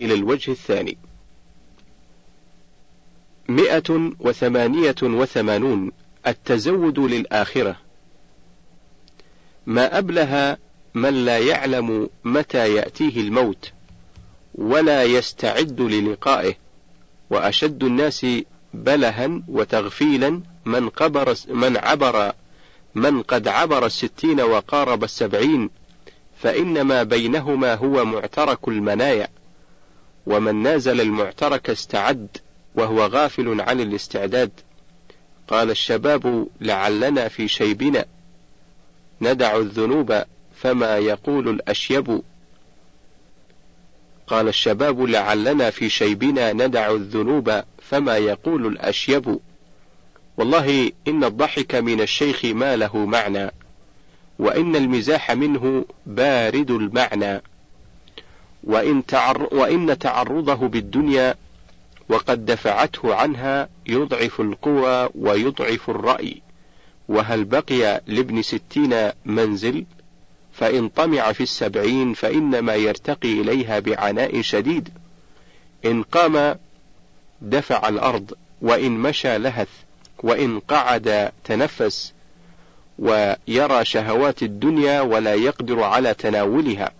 إلى الوجه الثاني. مئة وثمانية وثمانون التزود للآخرة. ما أبله من لا يعلم متى يأتيه الموت ولا يستعد للقائه وأشد الناس بلها وتغفيلا من قبر من عبر من قد عبر الستين وقارب السبعين فإنما بينهما هو معترك المنايا. ومن نازل المعترك استعد وهو غافل عن الاستعداد. قال الشباب لعلنا في شيبنا. ندع الذنوب فما يقول الأشيب. قال الشباب لعلنا في شيبنا ندع الذنوب فما يقول الأشيب. والله إن الضحك من الشيخ ما له معنى وإن المزاح منه بارد المعنى. وإن, تعر وإن تعرضه بالدنيا وقد دفعته عنها يضعف القوى ويضعف الرأي. وهل بقي لابن ستين منزل؟ فإن طمع في السبعين فإنما يرتقي إليها بعناء شديد. إن قام دفع الأرض وإن مشى لهث وإن قعد تنفس ويرى شهوات الدنيا ولا يقدر على تناولها.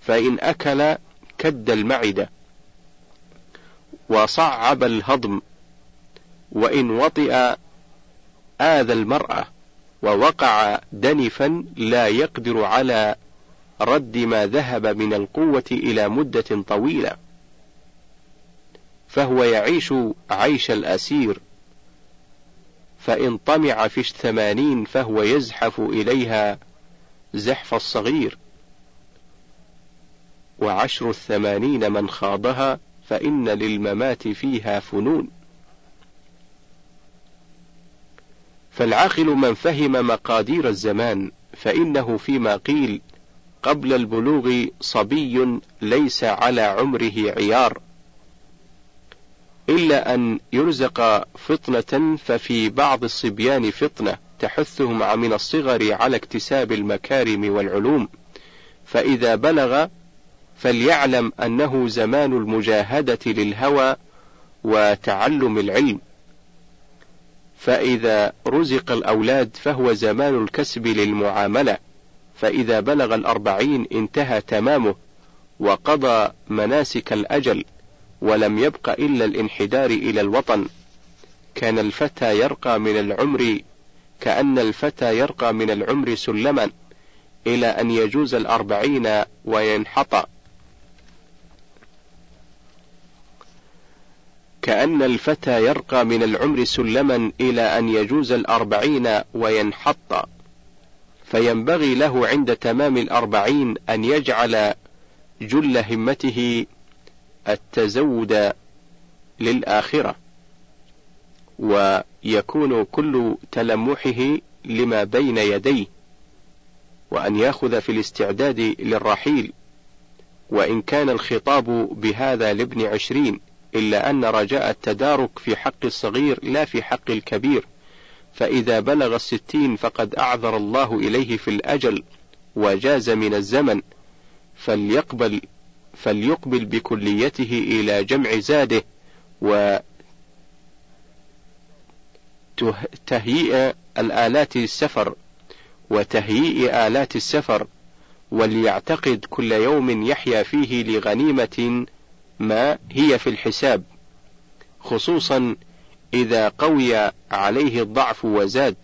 فإن أكل كد المعدة وصعب الهضم وإن وطئ آذى المرأة ووقع دنفا لا يقدر على رد ما ذهب من القوة إلى مدة طويلة. فهو يعيش عيش الأسير فإن طمع في الثمانين فهو يزحف إليها زحف الصغير. وعشر الثمانين من خاضها فإن للممات فيها فنون. فالعاقل من فهم مقادير الزمان فإنه فيما قيل قبل البلوغ صبي ليس على عمره عيار إلا أن يرزق فطنة ففي بعض الصبيان فطنة تحثهم من الصغر على اكتساب المكارم والعلوم فإذا بلغ فليعلم أنه زمان المجاهدة للهوى وتعلم العلم. فإذا رزق الأولاد فهو زمان الكسب للمعاملة فإذا بلغ الأربعين انتهى تمامه وقضى مناسك الأجل ولم يبق إلا الانحدار إلى الوطن. كان الفتى يرقى من العمر كأن الفتى يرقى من العمر سلما إلى أن يجوز الأربعين وينحط كأن الفتى يرقى من العمر سلما إلى أن يجوز الأربعين وينحط. فينبغي له عند تمام الأربعين أن يجعل جل همته التزود للآخرة. ويكون كل تلمحه لما بين يديه وأن يأخذ في الاستعداد للرحيل. وإن كان الخطاب بهذا لابن عشرين إلا أن رجاء التدارك في حق الصغير لا في حق الكبير فإذا بلغ الستين فقد أعذر الله إليه في الأجل وجاز من الزمن فليقبل فليقبل بكليته إلى جمع زاده وتهيئ الآلات السفر وتهيئ آلات السفر وليعتقد كل يوم يحيا فيه لغنيمة ما هي في الحساب خصوصا إذا قوي عليه الضعف وزاد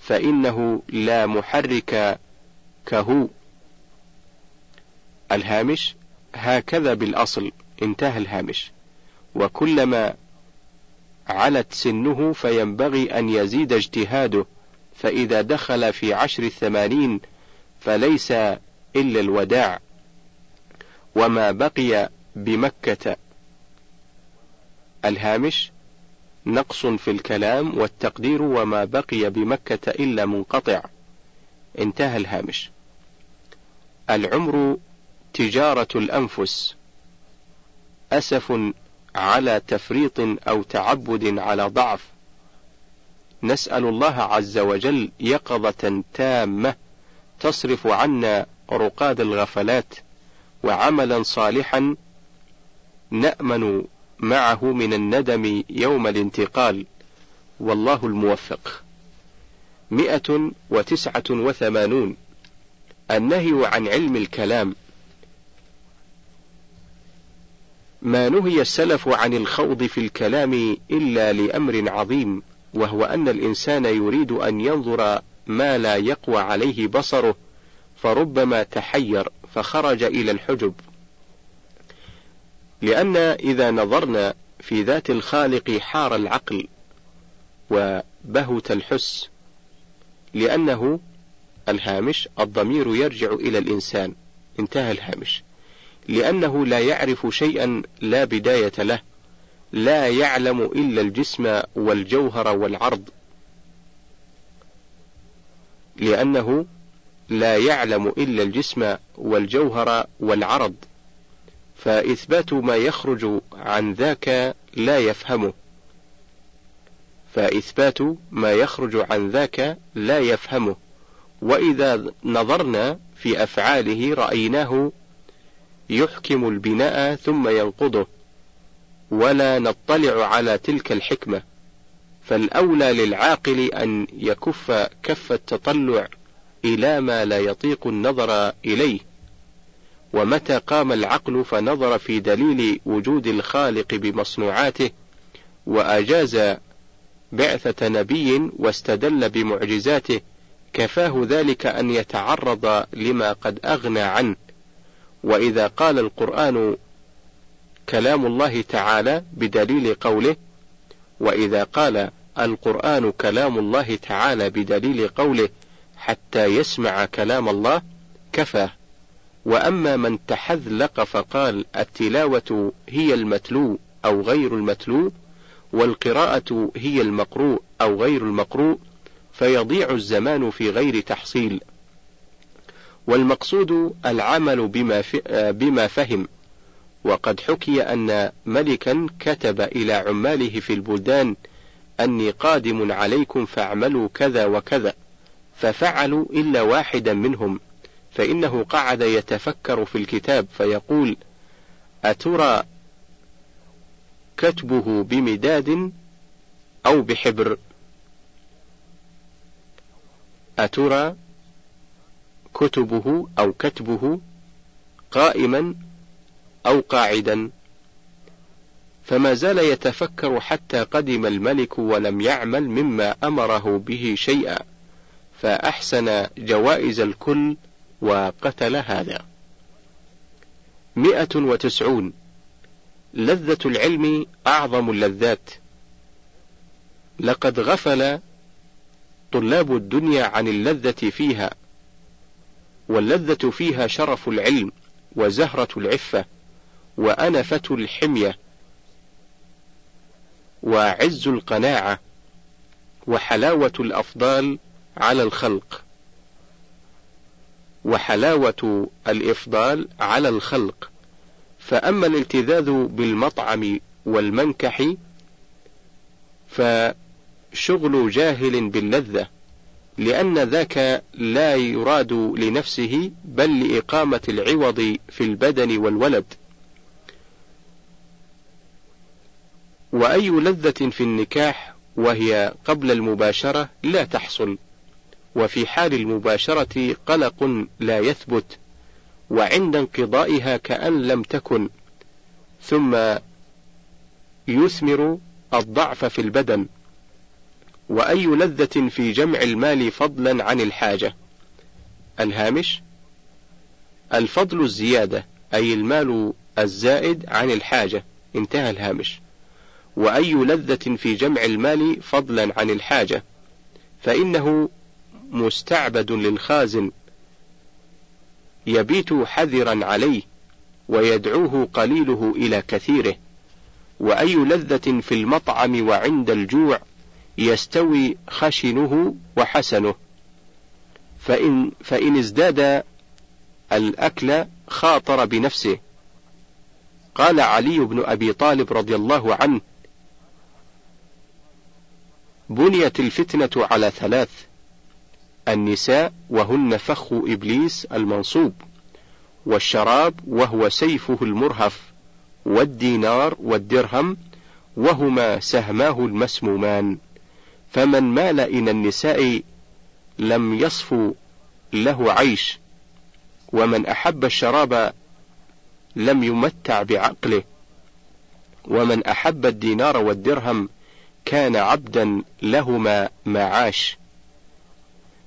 فإنه لا محرك كهو. الهامش هكذا بالأصل انتهى الهامش. وكلما علت سنه فينبغي أن يزيد اجتهاده فإذا دخل في عشر الثمانين فليس إلا الوداع. وما بقي بمكة. الهامش نقص في الكلام والتقدير وما بقي بمكة إلا منقطع. انتهى الهامش. العمر تجارة الأنفس. أسف على تفريط أو تعبد على ضعف. نسأل الله عز وجل يقظة تامة تصرف عنا رقاد الغفلات وعملا صالحا نأمن معه من الندم يوم الانتقال والله الموفق. مئة وتسعة وثمانون. النهي عن علم الكلام. ما نهي السلف عن الخوض في الكلام إلا لأمر عظيم وهو أن الإنسان يريد أن ينظر ما لا يقوى عليه بصره فربما تحير فخرج إلى الحجب. لأن إذا نظرنا في ذات الخالق حار العقل وبهت الحس لأنه الهامش الضمير يرجع إلى الإنسان. انتهى الهامش. لأنه لا يعرف شيئا لا بداية له لا يعلم إلا الجسم والجوهر والعرض. لأنه لا يعلم إلا الجسم والجوهر والعرض. فإثبات ما يخرج عن ذاك لا يفهمه. فإثبات ما يخرج عن ذاك لا يفهمه. وإذا نظرنا في أفعاله رأيناه يحكم البناء ثم ينقضه. ولا نطلع على تلك الحكمة. فالأولى للعاقل أن يكف كف التطلع إلى ما لا يطيق النظر إليه. ومتى قام العقل فنظر في دليل وجود الخالق بمصنوعاته وأجاز بعثة نبي واستدل بمعجزاته كفاه ذلك أن يتعرض لما قد أغنى عنه. وإذا قال القرآن كلام الله تعالى بدليل قوله وإذا قال القرآن كلام الله تعالى بدليل قوله حتى يسمع كلام الله كفاه. وأما من تحذلق فقال التلاوة هي المتلو أو غير المتلو والقراءة هي المقروء أو غير المقروء فيضيع الزمان في غير تحصيل. والمقصود العمل بما, بما فهم. وقد حكي أن ملكا كتب إلى عماله في البلدان أني قادم عليكم فاعملوا كذا وكذا ففعلوا إلا واحدا منهم. فإنه قعد يتفكر في الكتاب فيقول أترى كتبه بمداد أو بحبر؟ أترى كتبه أو كتبه قائما أو قاعدا؟ فما زال يتفكر حتى قدم الملك ولم يعمل مما أمره به شيئا فأحسن جوائز الكل وقتل هذا. مئة وتسعون. لذة العلم أعظم اللذات. لقد غفل طلاب الدنيا عن اللذة فيها واللذة فيها شرف العلم وزهرة العفة وأنفة الحمية وعز القناعة وحلاوة الأفضال على الخلق. وحلاوة الإفضال على الخلق. فأما الالتذاذ بالمطعم والمنكح فشغل جاهل باللذة لأن ذاك لا يراد لنفسه بل لإقامة العوض في البدن والولد. وأي لذة في النكاح وهي قبل المباشرة لا تحصل. وفي حال المباشرة قلق لا يثبت وعند انقضائها كأن لم تكن ثم يثمر الضعف في البدن. وأي لذة في جمع المال فضلا عن الحاجة؟ الهامش الفضل الزيادة أي المال الزائد عن الحاجة. انتهى الهامش. وأي لذة في جمع المال فضلا عن الحاجة؟ فإنه مستعبد للخازن. يبيت حذرا عليه ويدعوه قليله إلى كثيره. وأي لذة في المطعم وعند الجوع يستوي خشنه وحسنه. فإن, فإن ازداد الأكل خاطر بنفسه. قال علي بن أبي طالب رضي الله عنه بنيت الفتنة على ثلاث. النساء وهن فخ إبليس المنصوب والشراب وهو سيفه المرهف والدينار والدرهم وهما سهماه المسمومان. فمن مال إلى النساء لم يصفو له عيش ومن أحب الشراب لم يمتع بعقله ومن أحب الدينار والدرهم كان عبدا لهما معاش.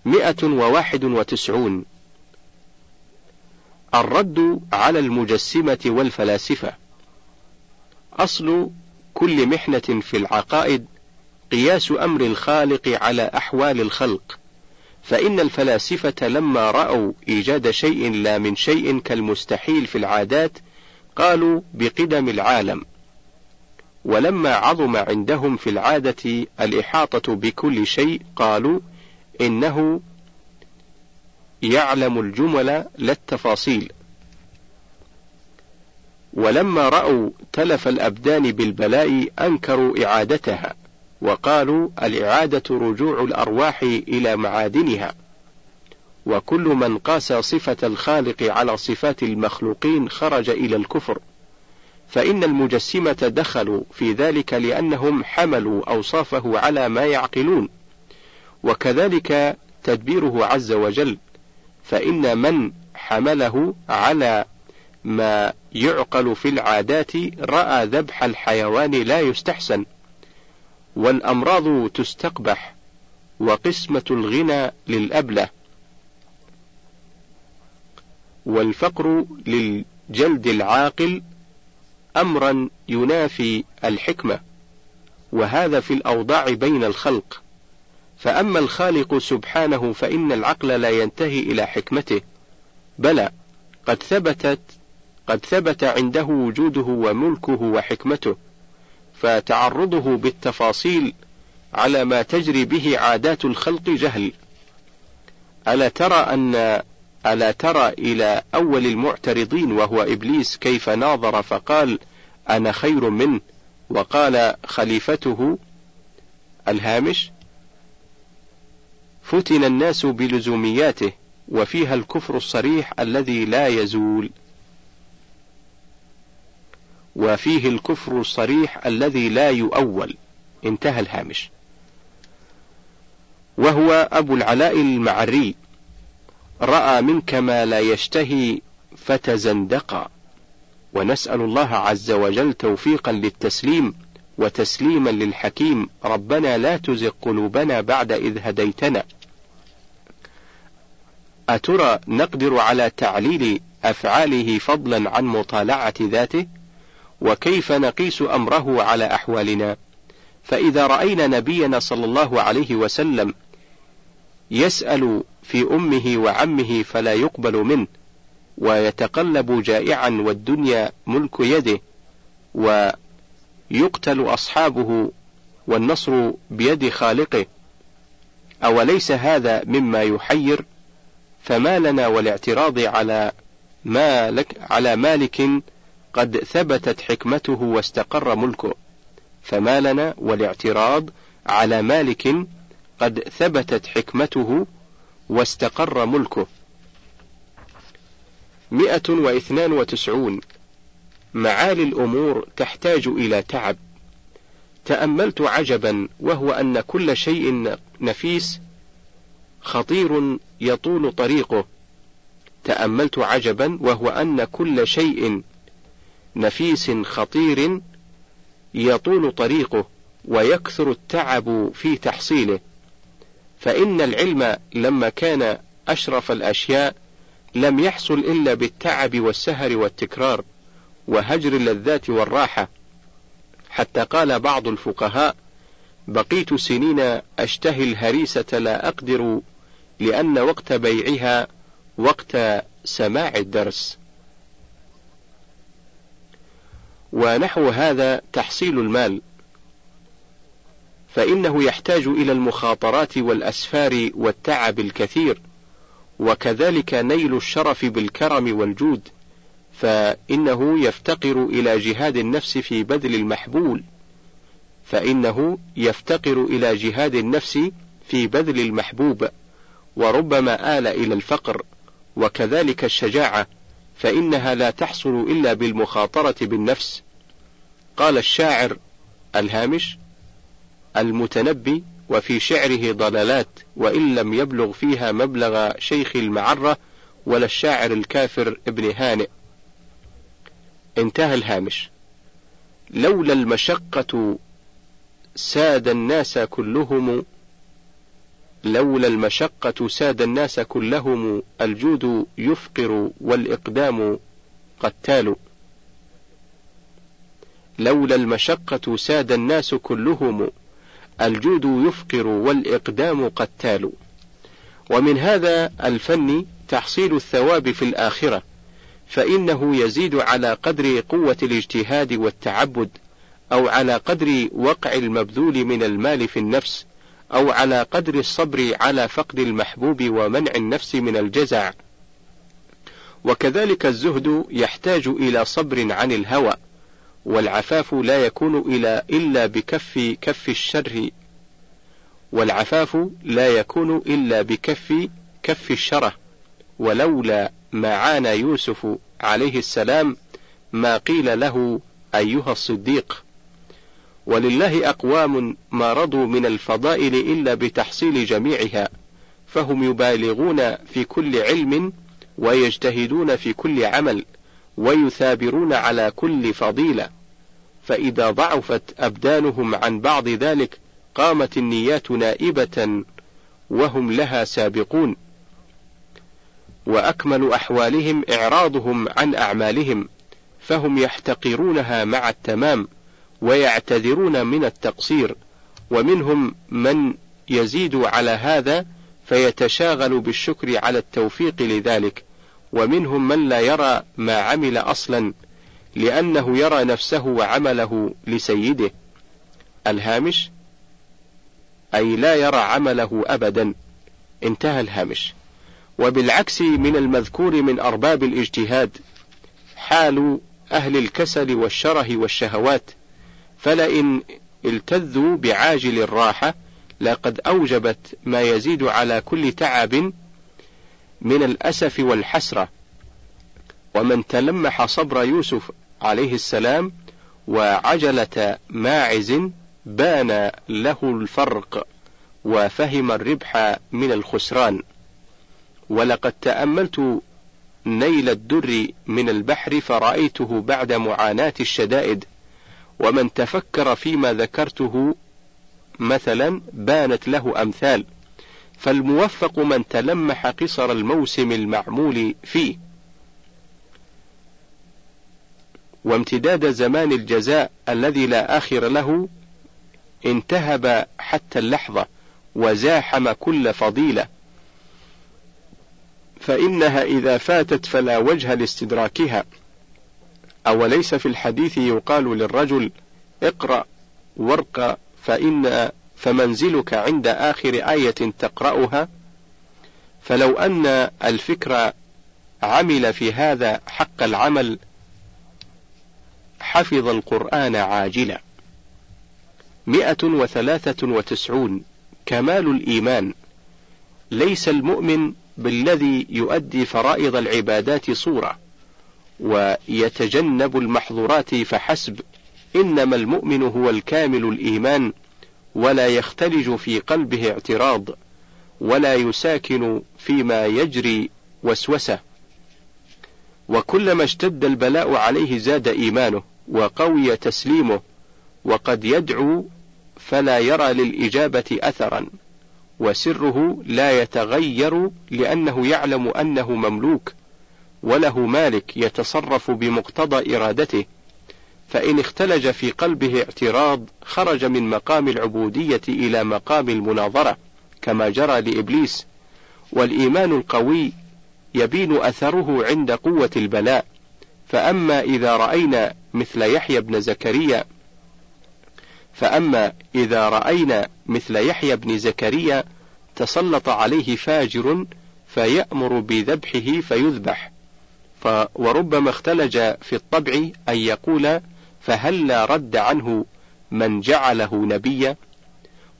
مئة وواحد وتسعون. الرد على المجسمة والفلاسفة. أصل كل محنة في العقائد قياس أمر الخالق على أحوال الخلق. فإن الفلاسفة لما رأوا إيجاد شيء لا من شيء كالمستحيل في العادات قالوا بقدم العالم. ولما عظم عندهم في العادة الإحاطة بكل شيء قالوا إنه يعلم الجمل لا التفاصيل. ولما رأوا تلف الأبدان بالبلاء أنكروا إعادتها وقالوا الإعادة رجوع الأرواح إلى معادنها. وكل من قاس صفة الخالق على صفات المخلوقين خرج إلى الكفر. فإن المجسمة دخلوا في ذلك لأنهم حملوا أوصافه على ما يعقلون. وكذلك تدبيره عز وجل فإن من حمله على ما يعقل في العادات رأى ذبح الحيوان لا يستحسن والأمراض تستقبح وقسمة الغنى للأبلة والفقر للجلد العاقل أمرا ينافي الحكمة وهذا في الأوضاع بين الخلق. فأما الخالق سبحانه فإن العقل لا ينتهي إلى حكمته. بلى قد ثبتت قد ثبت عنده وجوده وملكه وحكمته فتعرضه بالتفاصيل على ما تجري به عادات الخلق جهل. ألا ترى أن ألا ترى إلى أول المعترضين وهو إبليس كيف ناظر فقال أنا خير منه وقال خليفته الهامش فتن الناس بلزومياته وفيها الكفر الصريح الذي لا يزول. وفيه الكفر الصريح الذي لا يؤول. انتهى الهامش. وهو أبو العلاء المعري. رأى منك ما لا يشتهي فتزندقا. ونسأل الله عز وجل توفيقا للتسليم. وتسليما للحكيم ربنا لا تزغ قلوبنا بعد إذ هديتنا. أترى نقدر على تعليل أفعاله فضلا عن مطالعة ذاته؟ وكيف نقيس أمره على أحوالنا؟ فإذا رأينا نبينا صلى الله عليه وسلم يسأل في أمه وعمه فلا يقبل منه ويتقلب جائعا والدنيا ملك يده ويقتل أصحابه والنصر بيد خالقه. أوليس هذا مما يحير؟ فما لنا والاعتراض على مالك على مالك قد ثبتت حكمته واستقر ملكه. فما لنا والاعتراض على مالك قد ثبتت حكمته واستقر ملكه. مئة واثنان وتسعون. معالي الأمور تحتاج إلى تعب. تأملت عجبا وهو أن كل شيء نفيس خطير يطول طريقه. تأملت عجبا وهو أن كل شيء نفيس خطير يطول طريقه ويكثر التعب في تحصيله. فإن العلم لما كان أشرف الأشياء لم يحصل إلا بالتعب والسهر والتكرار. وهجر اللذات والراحة. حتى قال بعض الفقهاء بقيت سنين أشتهي الهريسة لا أقدر لأن وقت بيعها وقت سماع الدرس. ونحو هذا تحصيل المال. فإنه يحتاج إلى المخاطرات والأسفار والتعب الكثير وكذلك نيل الشرف بالكرم والجود. فإنه يفتقر إلى جهاد النفس في بذل المحبول. فإنه يفتقر إلى جهاد النفس في بذل المحبوب وربما آل إلى الفقر وكذلك الشجاعة فإنها لا تحصل إلا بالمخاطرة بالنفس. قال الشاعر الهامش المتنبي وفي شعره ضلالات وإن لم يبلغ فيها مبلغ شيخ المعرة ولا الشاعر الكافر ابن هانئ. انتهى الهامش. لولا المشقة ساد الناس كلهم لولا المشقة ساد الناس كلهم الجود يفقر والإقدام قتال لولا المشقة ساد الناس كلهم الجود يفقر والإقدام قتال ومن هذا الفن تحصيل الثواب في الآخرة. فإنه يزيد على قدر قوة الاجتهاد والتعبد أو على قدر وقع المبذول من المال في النفس أو على قدر الصبر على فقد المحبوب ومنع النفس من الجزع. وكذلك الزهد يحتاج إلى صبر عن الهوى والعفاف لا يكون إلى إلا بكف كف الشر والعفاف لا يكون إلا بكف كف الشره. ولولا ما عانى يوسف عليه السلام ما قيل له أيها الصديق. ولله أقوام ما رضوا من الفضائل إلا بتحصيل جميعها فهم يبالغون في كل علم ويجتهدون في كل عمل ويثابرون على كل فضيلة. فإذا ضعفت أبدانهم عن بعض ذلك قامت النيات نائبة وهم لها سابقون. وأكمل أحوالهم إعراضهم عن أعمالهم فهم يحتقرونها مع التمام ويعتذرون من التقصير ومنهم من يزيد على هذا فيتشاغل بالشكر على التوفيق لذلك ومنهم من لا يرى ما عمل أصلا لأنه يرى نفسه وعمله لسيده. الهامش أي لا يرى عمله أبدا. انتهى الهامش. وبالعكس من المذكور من أرباب الاجتهاد حال أهل الكسل والشره والشهوات فلئن التذوا بعاجل الراحة لقد أوجبت ما يزيد على كل تعب من الأسف والحسرة. ومن تلمح صبر يوسف عليه السلام وعجلة ماعز بان له الفرق وفهم الربح من الخسران. ولقد تأملت نيل الدر من البحر فرأيته بعد معاناة الشدائد ومن تفكر فيما ذكرته مثلا بانت له أمثال فالموفق من تلمح قصر الموسم المعمول فيه. وامتداد زمان الجزاء الذي لا آخر له انتهب حتى اللحظة وزاحم كل فضيلة. فإنها إذا فاتت فلا وجه لاستدراكها. أوليس في الحديث يقال للرجل اقرأ وارق فإن فمنزلك عند آخر آية تقرأها؟ فلو أن الفكر عمل في هذا حق العمل حفظ القرآن عاجلا. مئة وثلاثة وتسعون. كمال الإيمان. ليس المؤمن بالذي يؤدي فرائض العبادات صورة ويتجنب المحظورات فحسب إنما المؤمن هو الكامل الإيمان ولا يختلج في قلبه اعتراض ولا يساكن فيما يجري وسوسة. وكلما اشتد البلاء عليه زاد إيمانه وقوي تسليمه وقد يدعو فلا يرى للإجابة أثرا. وسره لا يتغير لأنه يعلم أنه مملوك وله مالك يتصرف بمقتضى إرادته. فإن اختلج في قلبه اعتراض خرج من مقام العبودية إلى مقام المناظرة كما جرى لإبليس. والإيمان القوي يبين أثره عند قوة البلاء. فأما إذا رأينا مثل يحيى بن زكريا فأما إذا رأينا مثل يحيى بن زكريا تسلط عليه فاجر فيأمر بذبحه فيذبح. وربما اختلج في الطبع أن يقول فهلا رد عنه من جعله نبيا؟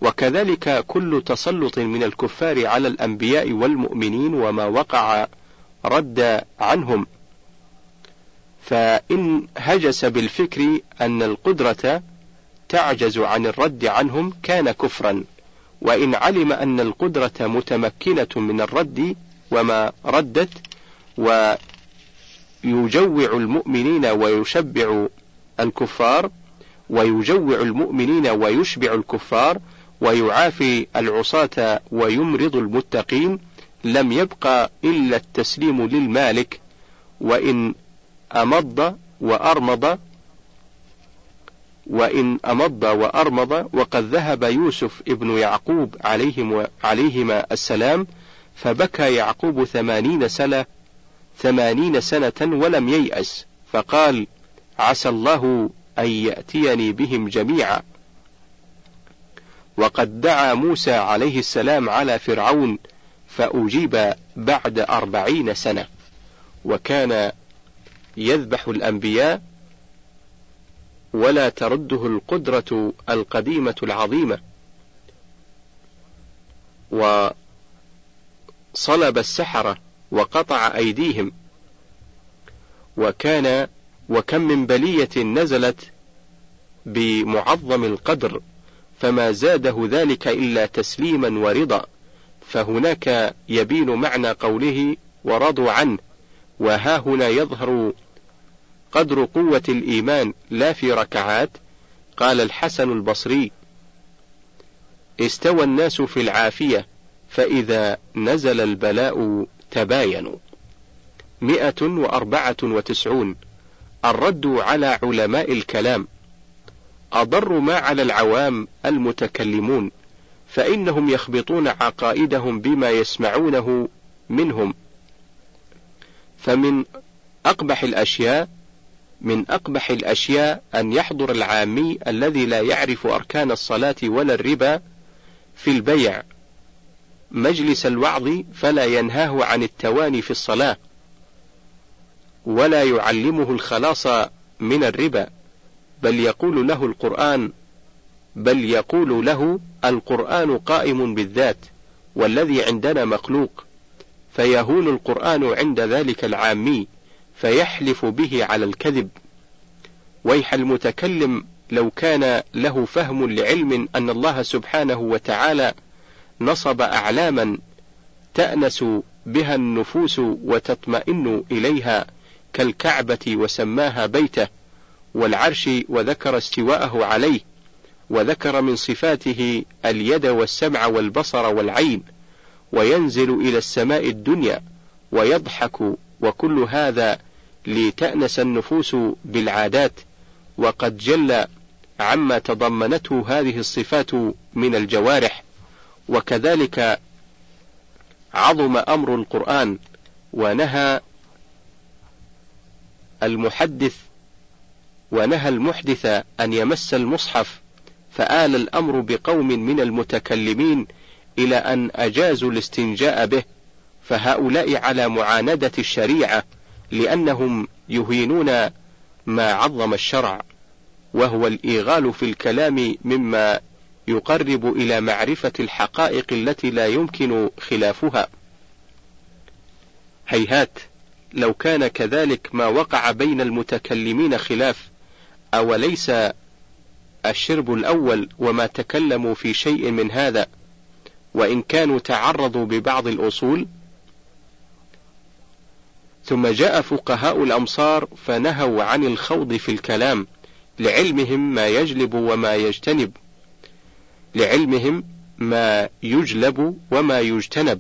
وكذلك كل تسلط من الكفار على الأنبياء والمؤمنين وما وقع رد عنهم. فإن هجس بالفكر أن القدرة تعجز عن الرد عنهم كان كفرا. وإن علم أن القدرة متمكنة من الرد وما ردت ويجوع المؤمنين ويشبع الكفار ويجوع المؤمنين ويشبع الكفار ويعافي العصاة ويمرض المتقين لم يبق إلا التسليم للمالك. وإن أمض وأرمض وإن أمض وأرمض وقد ذهب يوسف ابن يعقوب عليهم عليهما السلام فبكى يعقوب ثمانين سنة ثمانين سنة ولم ييأس فقال عسى الله أن يأتيني بهم جميعا. وقد دعا موسى عليه السلام على فرعون فأجيب بعد أربعين سنة وكان يذبح الأنبياء ولا ترده القدرة القديمة العظيمة. وصلب السحرة وقطع أيديهم. وكان وكم من بلية نزلت بمعظم القدر فما زاده ذلك إلا تسليما ورضا. فهناك يبين معنى قوله ورضوا عنه وها هنا يظهر قدر قوة الإيمان لا في ركعات؟ قال الحسن البصري. استوى الناس في العافية فإذا نزل البلاء تباينوا. مئة وأربعة وتسعون. الرد على علماء الكلام. أضر ما على العوام المتكلمون فإنهم يخبطون عقائدهم بما يسمعونه منهم. فمن أقبح الأشياء من أقبح الأشياء أن يحضر العامي الذي لا يعرف أركان الصلاة ولا الربا في البيع. مجلس الوعظ فلا ينهاه عن التواني في الصلاة ولا يعلمه الخلاص من الربا بل يقول له القرآن بل يقول له القرآن قائم بالذات والذي عندنا مخلوق فيهون القرآن عند ذلك العامي. فيحلف به على الكذب. ويح المتكلم لو كان له فهم لعلم أن الله سبحانه وتعالى نصب أعلاما تأنس بها النفوس وتطمئن إليها كالكعبة وسماها بيته والعرش وذكر استواءه عليه وذكر من صفاته اليد والسمع والبصر والعين وينزل إلى السماء الدنيا ويضحك وكل هذا لتأنس النفوس بالعادات وقد جل عما تضمنته هذه الصفات من الجوارح وكذلك عظم أمر القرآن ونهى المحدث ونهى المحدث أن يمس المصحف فآل الأمر بقوم من المتكلمين إلى أن أجازوا الاستنجاء به فهؤلاء على معاندة الشريعة. لأنهم يهينون ما عظم الشرع وهو الإيغال في الكلام مما يقرب إلى معرفة الحقائق التي لا يمكن خلافها. هيهات لو كان كذلك ما وقع بين المتكلمين خلاف أوليس الشرب الأول وما تكلموا في شيء من هذا؟ وإن كانوا تعرضوا ببعض الأصول ثم جاء فقهاء الأمصار فنهوا عن الخوض في الكلام لعلمهم ما يجلب وما يجتنب. لعلمهم ما يجلب وما يجتنب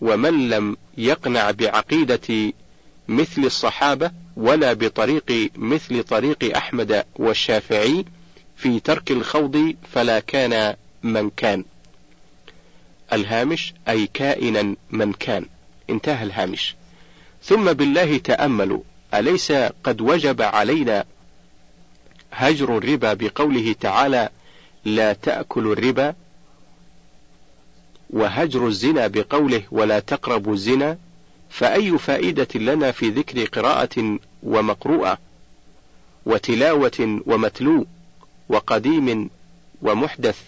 ومن لم يقنع بعقيدة مثل الصحابة ولا بطريق مثل طريق أحمد والشافعي في ترك الخوض فلا كان من كان. الهامش أي كائنا من كان. انتهى الهامش. ثم بالله تأملوا. أليس قد وجب علينا هجر الربا بقوله تعالى لا تأكلوا الربا وهجر الزنا بقوله ولا تقربوا الزنا؟ فأي فائدة لنا في ذكر قراءة ومقروءة وتلاوة ومتلو وقديم ومحدث؟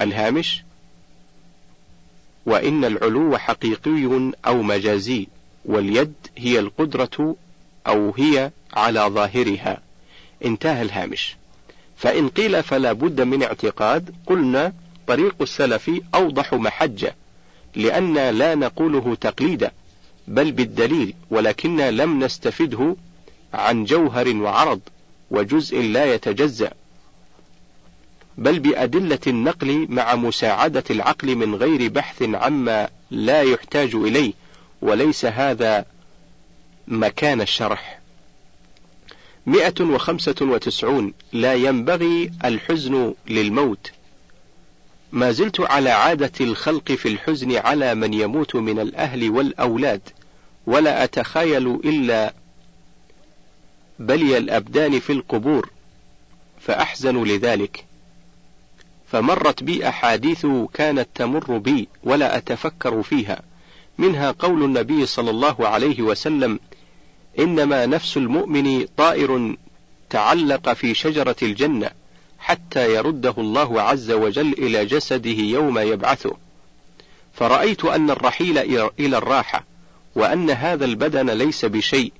الهامش وإن العلو حقيقي أو مجازي واليد هي القدرة أو هي على ظاهرها. انتهى الهامش. فإن قيل فلا بد من اعتقاد قلنا طريق السلف أوضح محجة لأن لا نقوله تقليدا بل بالدليل ولكن لم نستفده عن جوهر وعرض وجزء لا يتجزأ. بل بأدلة النقل مع مساعدة العقل من غير بحث عما لا يحتاج إليه وليس هذا مكان الشرح. مئة وخمسة وتسعون. لا ينبغي الحزن للموت. ما زلت على عادة الخلق في الحزن على من يموت من الأهل والأولاد ولا أتخيل إلا بلي الأبدان في القبور فأحزن لذلك. فمرت بي أحاديث كانت تمر بي ولا أتفكر فيها. منها قول النبي صلى الله عليه وسلم إنما نفس المؤمن طائر تعلق في شجرة الجنة حتى يرده الله عز وجل إلى جسده يوم يبعثه. فرأيت أن الرحيل إلى الراحة وأن هذا البدن ليس بشيء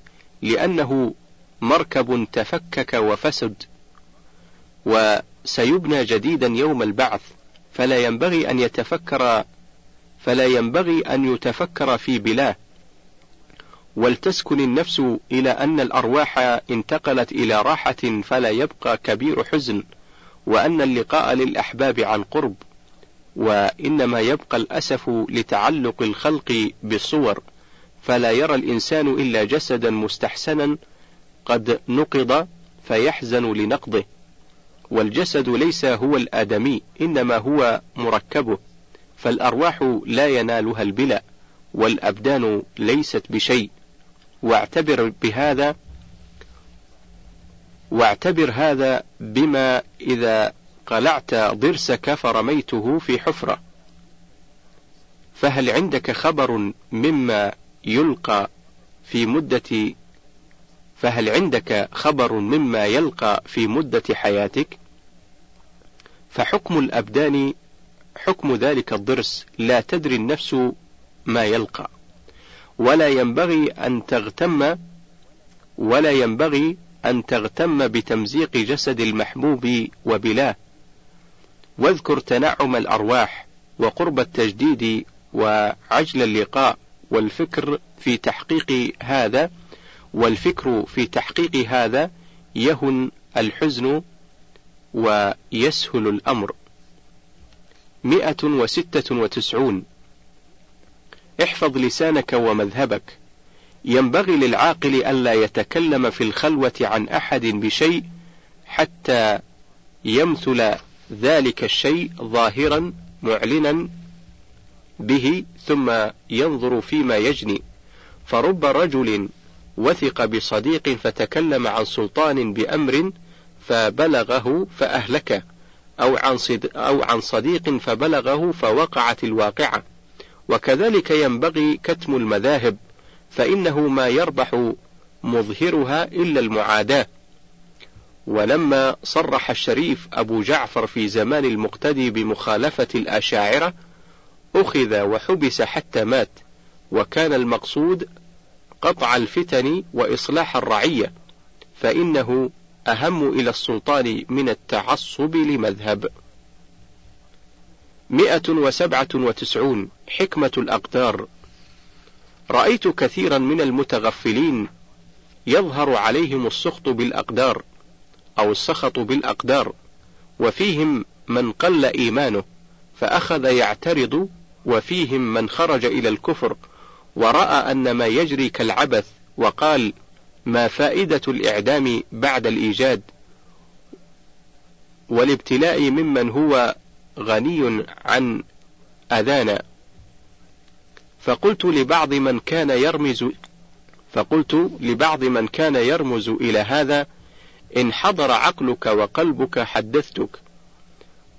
لأنه مركب تفكك وفسد. وسيبنى جديدا يوم البعث فلا ينبغي أن يتفكر فلا ينبغي أن يتفكر في بلاه. ولتسكن النفس إلى أن الأرواح انتقلت إلى راحة فلا يبقى كبير حزن وأن اللقاء للأحباب عن قرب وإنما يبقى الأسف لتعلق الخلق بالصور. فلا يرى الإنسان إلا جسدا مستحسنا قد نقض فيحزن لنقضه. والجسد ليس هو الآدمي إنما هو مركبه فالأرواح لا ينالها البلاء والأبدان ليست بشيء. واعتبر بهذا واعتبر هذا بما إذا قلعت ضرسك فرميته في حفرة. فهل عندك خبر مما يلقى في مدة فهل عندك خبر مما يلقى في مدة حياتك؟ فحكم الأبدان حكم ذلك الضرس لا تدري النفس ما يلقى. ولا ينبغي أن تغتم ولا ينبغي أن تغتم بتمزيق جسد المحبوب وبلاه واذكر تنعم الأرواح وقرب التجديد وعجل اللقاء والفكر في تحقيق هذا. والفكر في تحقيق هذا يهن الحزن ويسهل الأمر. مئة وستة وتسعون. احفظ لسانك ومذهبك. ينبغي للعاقل ألا يتكلم في الخلوة عن أحد بشيء حتى يمثل ذلك الشيء ظاهرا معلنا به ثم ينظر فيما يجني. فرب رجل وثق بصديق فتكلم عن سلطان بأمر فبلغه فأهلكه أو عن, أو عن صديق فبلغه فوقعت الواقعة. وكذلك ينبغي كتم المذاهب فإنه ما يربح مظهرها إلا المعاداة. ولما صرح الشريف أبو جعفر في زمان المقتدي بمخالفة الأشاعرة أخذ وحبس حتى مات وكان المقصود قطع الفتن وإصلاح الرعية فإنه أهم إلى السلطان من التعصب لمذهب. مئة وسبعة وتسعون حكمة الأقدار. رأيت كثيرا من المتغفلين يظهر عليهم السخط بالأقدار أو السخط بالأقدار وفيهم من قل إيمانه فأخذ يعترض وفيهم من خرج إلى الكفر ورأى أن ما يجري كالعبث وقال ما فائدة الإعدام بعد الإيجاد والابتلاء ممن هو غني عن أذانا. فقلت لبعض من كان يرمز فقلت لبعض من كان يرمز إلى هذا إن حضر عقلك وقلبك حدثتك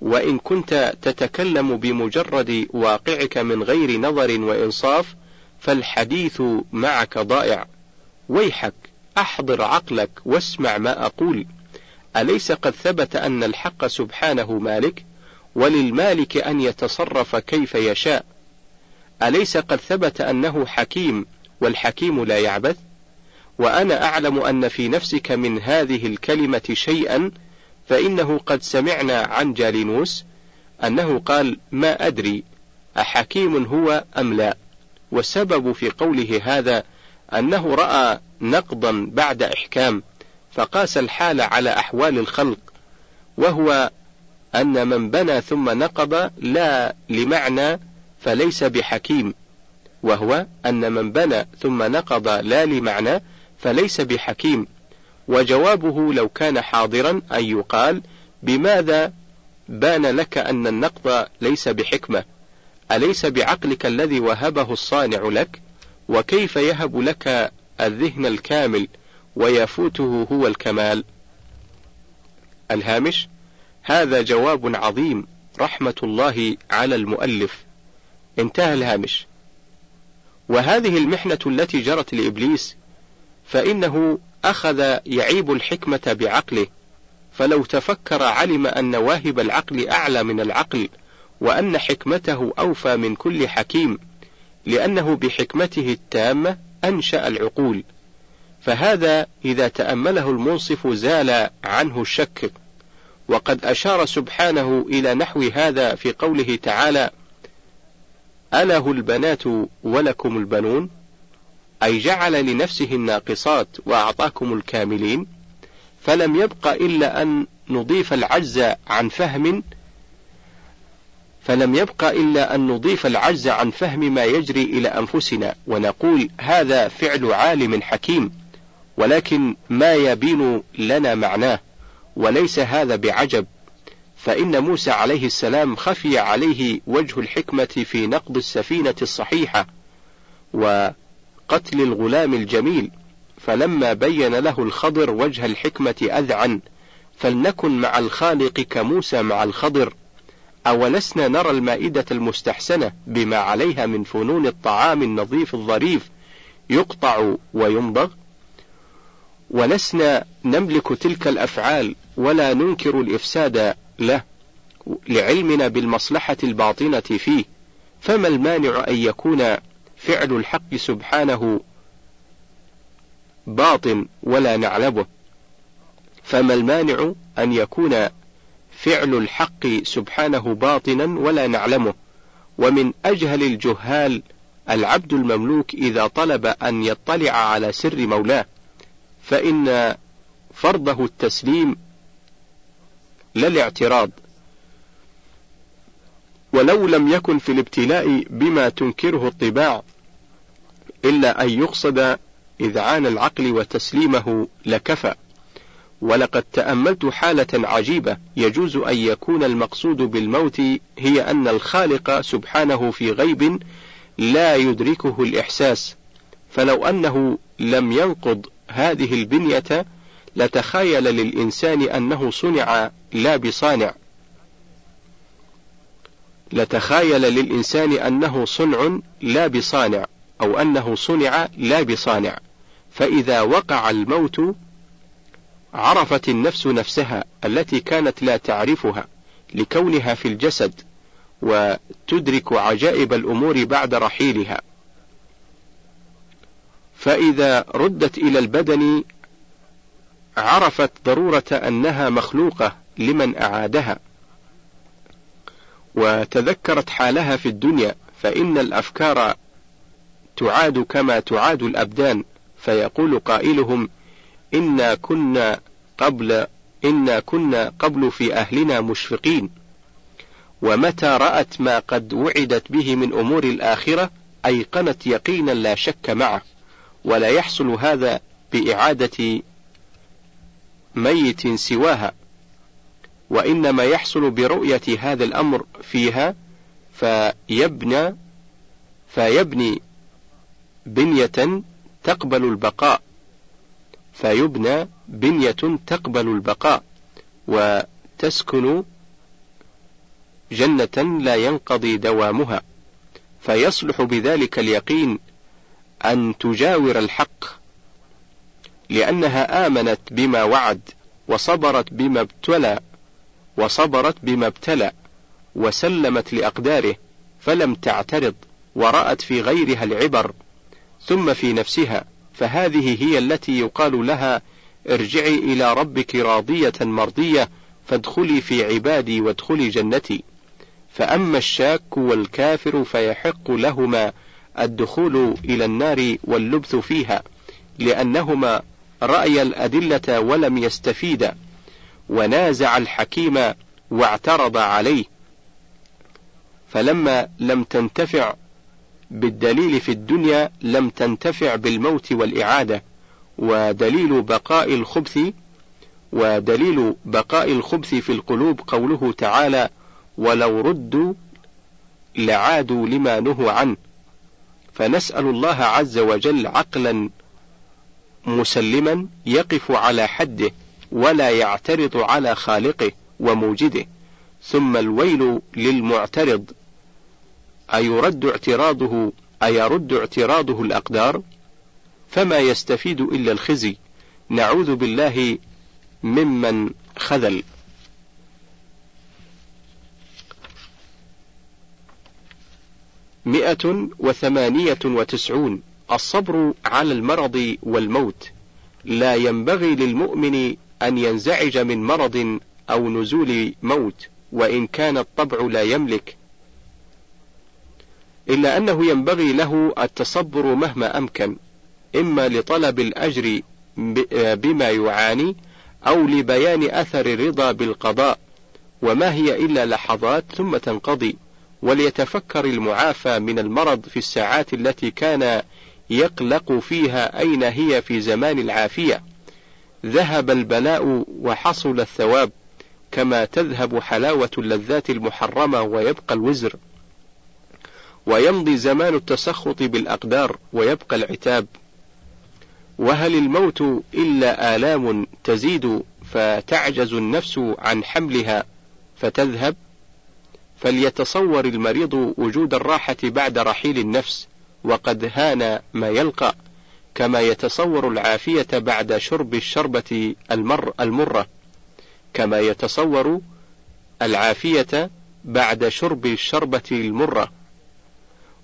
وإن كنت تتكلم بمجرد واقعك من غير نظر وإنصاف فالحديث معك ضائع. ويحك أحضر عقلك واسمع ما أقول. أليس قد ثبت أن الحق سبحانه مالك؟ وللمالك أن يتصرف كيف يشاء. أليس قد ثبت أنه حكيم والحكيم لا يعبث؟ وأنا أعلم أن في نفسك من هذه الكلمة شيئا فإنه قد سمعنا عن جالينوس أنه قال ما أدري أحكيم هو أم لا؟ والسبب في قوله هذا أنه رأى نقضا بعد إحكام فقاس الحال على أحوال الخلق وهو أن من بنى ثم نقض لا لمعنى فليس بحكيم وهو أن من بنى ثم نقض لا لمعنى فليس بحكيم. وجوابه لو كان حاضرا أن يقال بماذا بان لك أن النقض ليس بحكمة؟ أليس بعقلك الذي وهبه الصانع لك؟ وكيف يهب لك الذهن الكامل ويفوته هو الكمال؟ الهامش هذا جواب عظيم رحمة الله على المؤلف. انتهى الهامش. وهذه المحنة التي جرت لإبليس فإنه أخذ يعيب الحكمة بعقله فلو تفكر علم أن واهب العقل أعلى من العقل وأن حكمته أوفى من كل حكيم لأنه بحكمته التامة أنشأ العقول. فهذا إذا تأمله المنصف زال عنه الشك. وقد أشار سبحانه إلى نحو هذا في قوله تعالى أله البنات ولكم البنون؟ أي جعل لنفسه الناقصات وأعطاكم الكاملين؟ فلم يبق إلا أن نضيف العجز عن فهم فلم يبق إلا أن نضيف العجز عن فهم ما يجري إلى أنفسنا ونقول هذا فعل عالم حكيم ولكن ما يبين لنا معناه وليس هذا بعجب. فإن موسى عليه السلام خفي عليه وجه الحكمة في نقض السفينة الصحيحة وقتل الغلام الجميل فلما بين له الخضر وجه الحكمة أذعن فلنكن مع الخالق كموسى مع الخضر. أولسنا نرى المائدة المستحسنة بما عليها من فنون الطعام النظيف الظريف يقطع ويمضغ ولسنا نملك تلك الأفعال ولا ننكر الإفساد له لعلمنا بالمصلحة الباطنة فيه. فما المانع أن يكون فعل الحق سبحانه باطن ولا نعلمه؟ فما المانع أن يكون فعل الحق سبحانه باطنا ولا نعلمه. ومن أجهل الجهال العبد المملوك إذا طلب أن يطلع على سر مولاه فإن فرضه التسليم لا الاعتراض ولو لم يكن في الابتلاء بما تنكره الطباع إلا أن يقصد إذعان العقل وتسليمه لكفى. ولقد تأملت حالة عجيبة يجوز أن يكون المقصود بالموت هي أن الخالق سبحانه في غيب لا يدركه الإحساس. فلو أنه لم ينقض هذه البنية لتخيل للإنسان أنه صنع لا بصانع. لتخايل للإنسان أنه صنع لا بصانع أو أنه صنع لا بصانع. فإذا وقع الموت عرفت النفس نفسها التي كانت لا تعرفها لكونها في الجسد وتدرك عجائب الأمور بعد رحيلها. فإذا ردت إلى البدن عرفت ضرورة أنها مخلوقة لمن أعادها وتذكرت حالها في الدنيا فإن الأفكار تعاد كما تعاد الأبدان فيقول قائلهم إنا كنا قبل إنا كنا قبل في أهلنا مشفقين. ومتى رأت ما قد وعدت به من أمور الآخرة أيقنت يقينا لا شك معه. ولا يحصل هذا بإعادة ميت سواها. وإنما يحصل برؤية هذا الأمر فيها فيبنى فيبني بنية تقبل البقاء. فيبنى بنية تقبل البقاء وتسكن جنة لا ينقضي دوامها. فيصلح بذلك اليقين أن تجاور الحق لأنها آمنت بما وعد وصبرت بما ابتلى وصبرت بما ابتلى وسلمت لأقداره فلم تعترض ورأت في غيرها العبر ثم في نفسها. فهذه هي التي يقال لها ارجعي إلى ربك راضية مرضية فادخلي في عبادي وادخلي جنتي. فأما الشاك والكافر فيحق لهما الدخول إلى النار واللبث فيها لأنهما رأي الأدلة ولم يستفيدا ونازع الحكيم واعترض عليه. فلما لم تنتفع بالدليل في الدنيا لم تنتفع بالموت والإعادة ودليل بقاء الخبث ودليل بقاء الخبث في القلوب قوله تعالى ولو ردوا لعادوا لما نهوا عنه فنسأل الله عز وجل عقلا مسلما يقف على حده ولا يعترض على خالقه وموجده ثم الويل للمعترض. أيرد اعتراضه أيرد اعتراضه الأقدار؟ فما يستفيد إلا الخزي. نعوذ بالله ممن خذل. مئة وثمانية وتسعون. الصبر على المرض والموت. لا ينبغي للمؤمن أن ينزعج من مرض أو نزول موت وإن كان الطبع لا يملك. إلا أنه ينبغي له التصبر مهما أمكن إما لطلب الأجر بما يعاني أو لبيان أثر الرضا بالقضاء وما هي إلا لحظات ثم تنقضي وليتفكر المعافى من المرض في الساعات التي كان يقلق فيها أين هي في زمان العافية. ذهب البلاء وحصل الثواب كما تذهب حلاوة اللذات المحرمة ويبقى الوزر. ويمضي زمان التسخط بالأقدار ويبقى العتاب. وهل الموت إلا آلام تزيد فتعجز النفس عن حملها فتذهب؟ فليتصور المريض وجود الراحة بعد رحيل النفس وقد هان ما يلقى كما يتصور العافية بعد شرب الشربة المر المرة كما يتصور العافية بعد شرب الشربة المرة.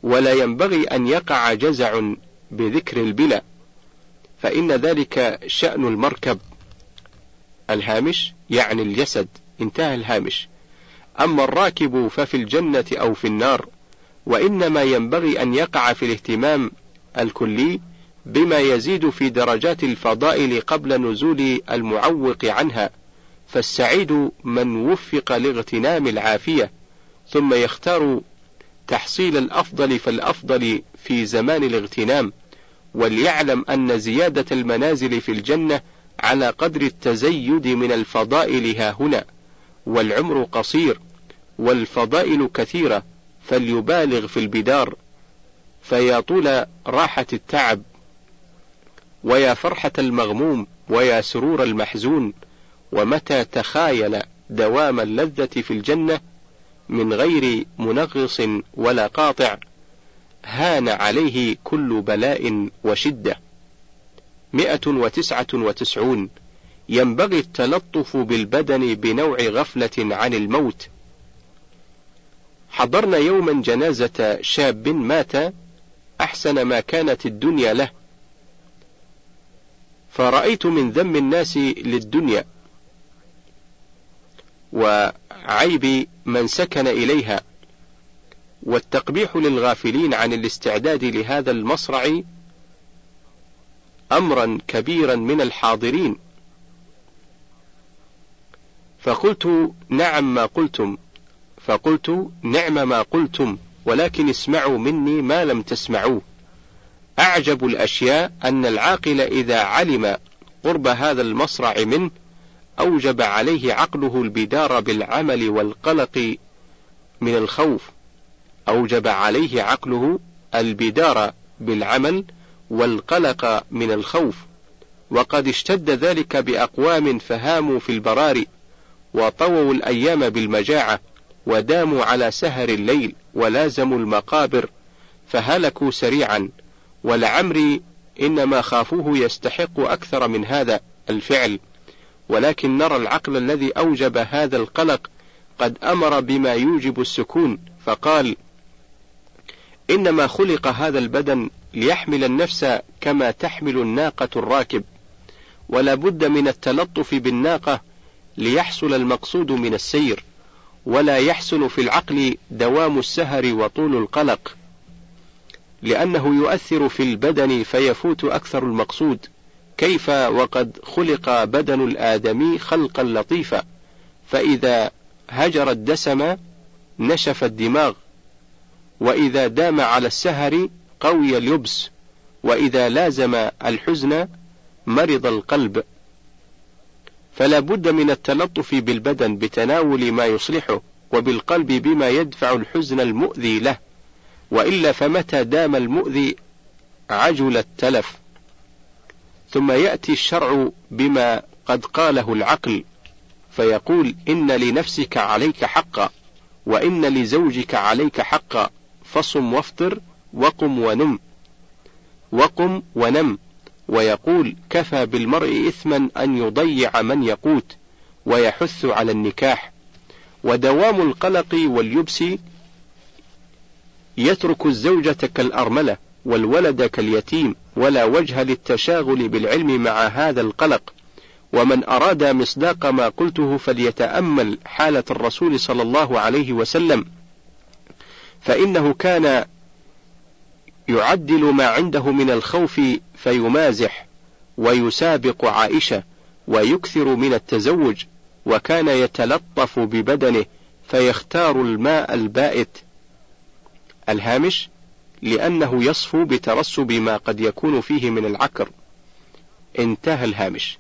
ولا ينبغي أن يقع جزع بذكر البلى فإن ذلك شأن المركب. الهامش يعني الجسد انتهى الهامش. أما الراكب ففي الجنة أو في النار وإنما ينبغي أن يقع في الاهتمام الكلي بما يزيد في درجات الفضائل قبل نزول المعوق عنها فالسعيد من وفق لاغتنام العافية ثم يختار تحصيل الأفضل فالأفضل في زمان الاغتنام وليعلم أن زيادة المنازل في الجنة على قدر التزيد من الفضائل ها هنا والعمر قصير والفضائل كثيرة فليبالغ في البدار فيا طول راحة التعب ويا فرحة المغموم ويا سرور المحزون ومتى تخايل دوام اللذة في الجنة من غير منغص ولا قاطع هان عليه كل بلاء وشدة. مئة وتسعة وتسعون. ينبغي التلطف بالبدن بنوع غفلة عن الموت. حضرنا يوما جنازة شاب مات أحسن ما كانت الدنيا له. فرأيت من ذم الناس للدنيا. وعيب من سكن إليها. والتقبيح للغافلين عن الاستعداد لهذا المصرع أمرا كبيرا من الحاضرين. فقلت نعم ما قلتم. فقلت نعم ما قلتم ولكن اسمعوا مني ما لم تسمعوه. أعجب الأشياء أن العاقل إذا علم قرب هذا المصرع منه أوجب عليه عقله البدار بالعمل والقلق من الخوف. أوجب عليه عقله البدار بالعمل والقلق من الخوف. وقد اشتد ذلك بأقوام فهاموا في البراري وطووا الأيام بالمجاعة وداموا على سهر الليل ولازموا المقابر فهلكوا سريعا. ولعمري إنما خافوه يستحق أكثر من هذا الفعل. ولكن نرى العقل الذي أوجب هذا القلق قد أمر بما يوجب السكون فقال إنما خلق هذا البدن ليحمل النفس كما تحمل الناقة الراكب ولا بد من التلطف بالناقة ليحصل المقصود من السير ولا يحسن في العقل دوام السهر وطول القلق لأنه يؤثر في البدن فيفوت أكثر المقصود. كيف وقد خلق بدن الآدمي خلقا لطيفا فإذا هجر الدسم نشف الدماغ وإذا دام على السهر قوي اليبس وإذا لازم الحزن مرض القلب. فلا بد من التلطف بالبدن بتناول ما يصلحه وبالقلب بما يدفع الحزن المؤذي له. وإلا فمتى دام المؤذي عجل التلف؟ ثم يأتي الشرع بما قد قاله العقل فيقول إن لنفسك عليك حقا وإن لزوجك عليك حقا فصم وافطر وقم ونم. وقم ونم ويقول كفى بالمرء إثما أن يضيع من يقوت ويحث على النكاح. ودوام القلق واليبس يترك الزوجة كالأرملة والولد كاليتيم ولا وجه للتشاغل بالعلم مع هذا القلق. ومن أراد مصداق ما قلته فليتأمل حالة الرسول صلى الله عليه وسلم. فإنه كان يعدل ما عنده من الخوف فيمازح ويسابق عائشة ويكثر من التزوج وكان يتلطف ببدنه فيختار الماء البائت. الهامش لأنه يصفو بترسب ما قد يكون فيه من العكر. انتهى الهامش.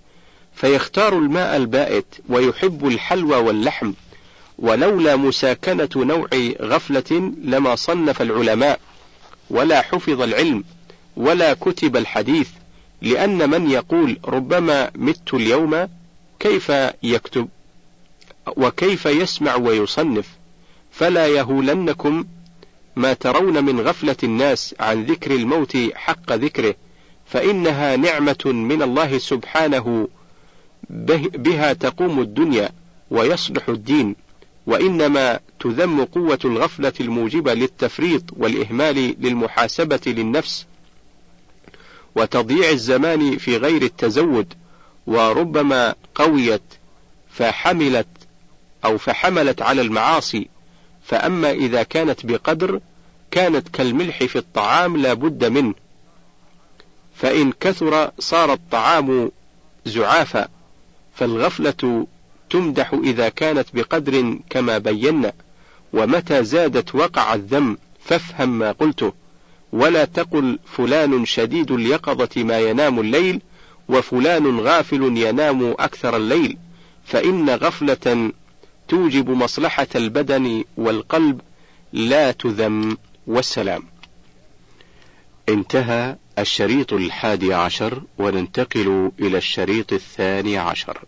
فيختار الماء البائت ويحب الحلوى واللحم ولولا مساكنة نوع غفلة لما صنف العلماء ولا حفظ العلم ولا كتب الحديث لأن من يقول ربما مت اليوم كيف يكتب وكيف يسمع ويصنف فلا يهولنكم ما ترون من غفلة الناس عن ذكر الموت حق ذكره فإنها نعمة من الله سبحانه بها تقوم الدنيا ويصلح الدين وإنما تذم قوة الغفلة الموجبة للتفريط والإهمال للمحاسبة للنفس وتضييع الزمان في غير التزود وربما قويت فحملت أو فحملت على المعاصي فأما إذا كانت بقدر كانت كالملح في الطعام لا بد منه. فإن كثر صار الطعام زعافا فالغفلة تمدح إذا كانت بقدر كما بينا. ومتى زادت وقع الذم فافهم ما قلته. ولا تقل فلان شديد اليقظة ما ينام الليل وفلان غافل ينام أكثر الليل. فإن غفلة توجب مصلحة البدن والقلب لا تذم والسلام. انتهى الشريط الحادي عشر وننتقل إلى الشريط الثاني عشر.